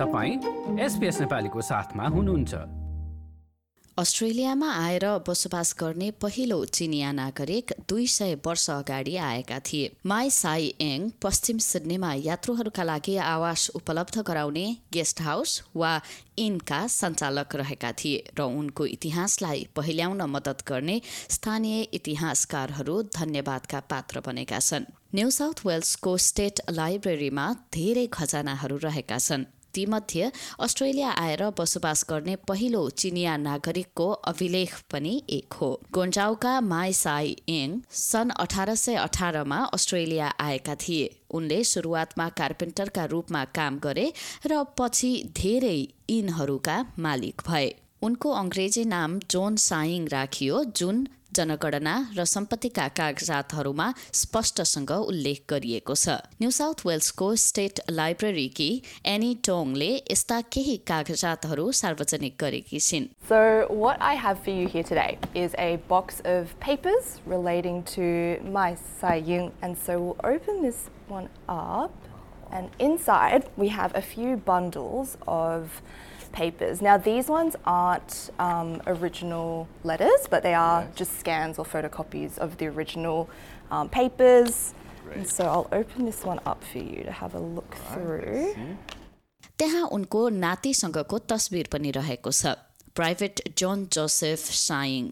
तपाईँ एसपिएस नेपालीको साथमा हुनुहुन्छ। अस्ट्रेलियामा आएर बसोबास गर्ने पहिलो चिनिया नागरिक दुई सय वर्ष अगाडि आएका थिए। माई साई एङ पश्चिम सिडनीमा यात्रुहरूका लागि आवास उपलब्ध गराउने गेस्ट हाउस वा इनका सञ्चालक रहेका थिए र उनको इतिहासलाई पहिल्याउन मद्दत गर्ने स्थानीय इतिहासकारहरू धन्यवादका पात्र बनेका छन्। न्यू साउथ वेल्सको स्टेट लाइब्रेरीमा धेरै खजानाहरू रहेका छन्। तीमध्ये अस्ट्रेलिया आएर बसोबास गर्ने पहिलो चिनिया नागरिकको अभिलेख पनि एक हो। गोन्जाउका माई साई एङ सन् अठार सय अठारमा अस्ट्रेलिया आएका थिए। उनले सुरुवातमा कार्पेन्टरका रूपमा काम गरे र पछि धेरै इनहरूका मालिक भए। उनको अङ्ग्रेजी नाम जोन साइङ राखियो जुन जनगणना र सम्पत्तिका कागजातहरूमा स्पष्टसँग उल्लेख गरिएको छ न्यू साउथ वेल्सको स्टेट लाइब्रेरीकी एनी टोङले यस्ता केही कागजातहरू सार्वजनिक गरेकी छिन् So, what I have for you here today is a box of papers relating to Mai Sai Yung. And so, we'll open this one up, and inside we have a few bundles of papers. Now, these ones aren't um, original letters, but they are just scans or photocopies of the original um, papers. And so, I'll open this one up for you to have a look through. त्यहाँ उनको नातिसँगको तस्बिर पनि रहेको छ private John Joseph saying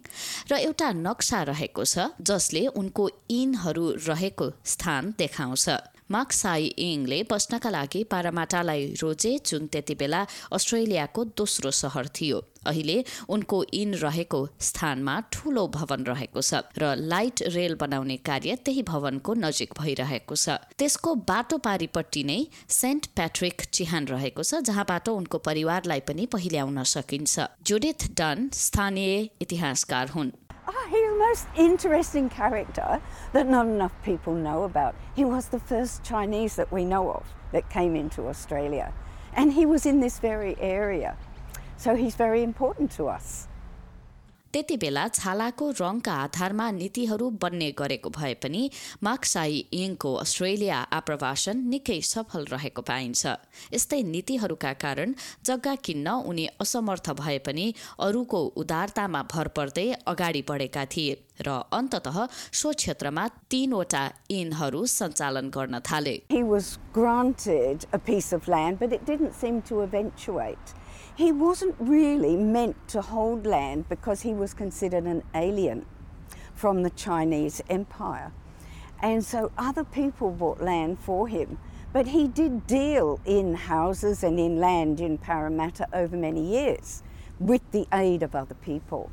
र एउटा नक्सा रहेको छ जसले उनको इनहरू रहेको स्थान देखाउँछ मार्क साई इङले बस्नका लागि पारामाटालाई रोजे जुन त्यति बेला अस्ट्रेलियाको दोस्रो सहर थियो। अहिले उनको इन रहेको स्थानमा ठूलो भवन रहेको छ र लाइट रेल बनाउने कार्य त्यही भवनको नजिक भइरहेको छ। त्यसको बाटो पारिपट्टि नै सेन्ट प्याट्रिक चिहान रहेको छ जहाँबाट उनको परिवारलाई पनि पहिल्याउन सकिन्छ। जुडिथ डन स्थानीय इतिहासकार हुन्। Oh, he's a most interesting character that not enough people know about. He was the first Chinese that we know of that came into Australia. And he was in this very area. So he's very important to us. त्यति बेला छालाको रङका आधारमा नीतिहरू बन्ने गरेको भए पनि मार्क्साई इङको अस्ट्रेलिया आप्रवासन निकै सफल रहेको पाइन्छ यस्तै नीतिहरूका कारण जग्गा किन्न उनी असमर्थ भए पनि अरूको उदारतामा भर पर्दै अगाडि बढेका थिए र अन्तत सो क्षेत्रमा तीनवटा इनहरू सञ्चालन गर्न थाले He was granted a piece of land, but it didn't seem to eventuate. He wasn't really meant to hold land because he was considered an alien from the Chinese Empire. And so other people bought land for him. But he did deal in houses and in land in Parramatta over many years with the aid of other people.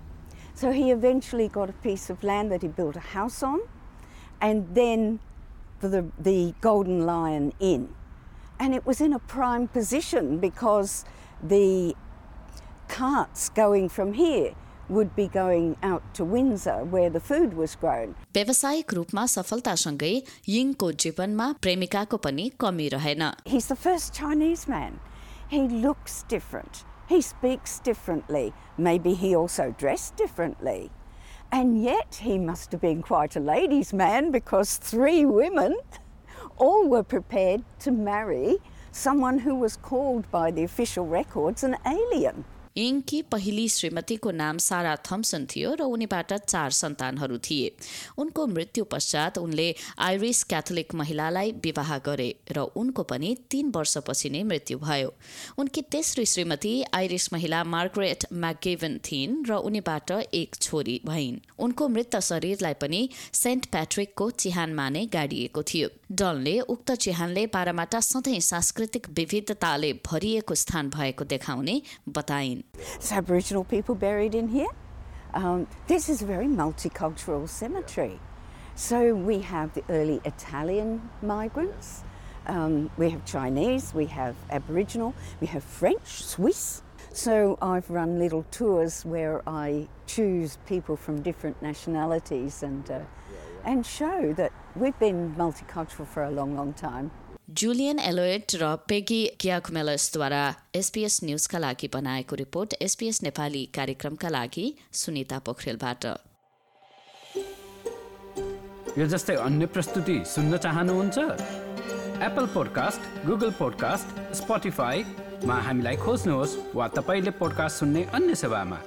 So he eventually got a piece of land that he built a house on and then for the, the Golden Lion Inn. And it was in a prime position because the carts going from here would be going out to Windsor where the food was grown. व्यावसायिक रूपमा सफलतासँगै यिङको जीवनमा प्रेमिकाको पनि कमी रहेन He's the first Chinese man. He looks different. He speaks differently. Maybe he also dressed differently. And yet he must have been quite a ladies' man because three women all were prepared to marry someone who was called by the official records an alien. यिङकी पहिली श्रीमतीको नाम सारा Thompson थियो र उनीबाट चार सन्तानहरू थिए। उनको मृत्यु पश्चात उनले आइरिस क्याथोलिक महिलालाई विवाह गरे र उनको पनि तीन वर्षपछि नै मृत्यु भयो। उनकी तेस्री श्रीमती आइरिस महिला मार्गरेट म्याकगेभन थिइन् र उनीबाट एक छोरी भइन्। उनको मृत शरीरलाई पनि सेन्ट प्याट्रिकको चिहानमा नै गाडिएको थियो। डनले उक्त चिहानले पारामाटा सधैँ सांस्कृतिक विविधताले भरिएको स्थान भएको देखाउने बताइन्। There's Aboriginal people buried in here. Um, this is a very multicultural cemetery. So we have the early Italian migrants, um, we have Chinese, we have Aboriginal, we have French, Swiss. So I've run little tours where I choose people from different nationalities and, uh, and show that we've been multicultural for a long, long time. Julian एलोएट र Peggy क्याकुमेलसद्वारा SPS न्युजका लागि बनाएको report SPS Nepali कार्यक्रमका लागि सुनिता पोखरेलबाट। यो जस्तै अन्य प्रस्तुति सुन्न चाहनुहुन्छ? एप्पल पोडकास्ट गुगल पोडकास्ट स्पोटिफाईमा हामीलाई खोज्नुहोस् वा तपाईँले पोडकास्ट सुन्ने अन्य सेवामा।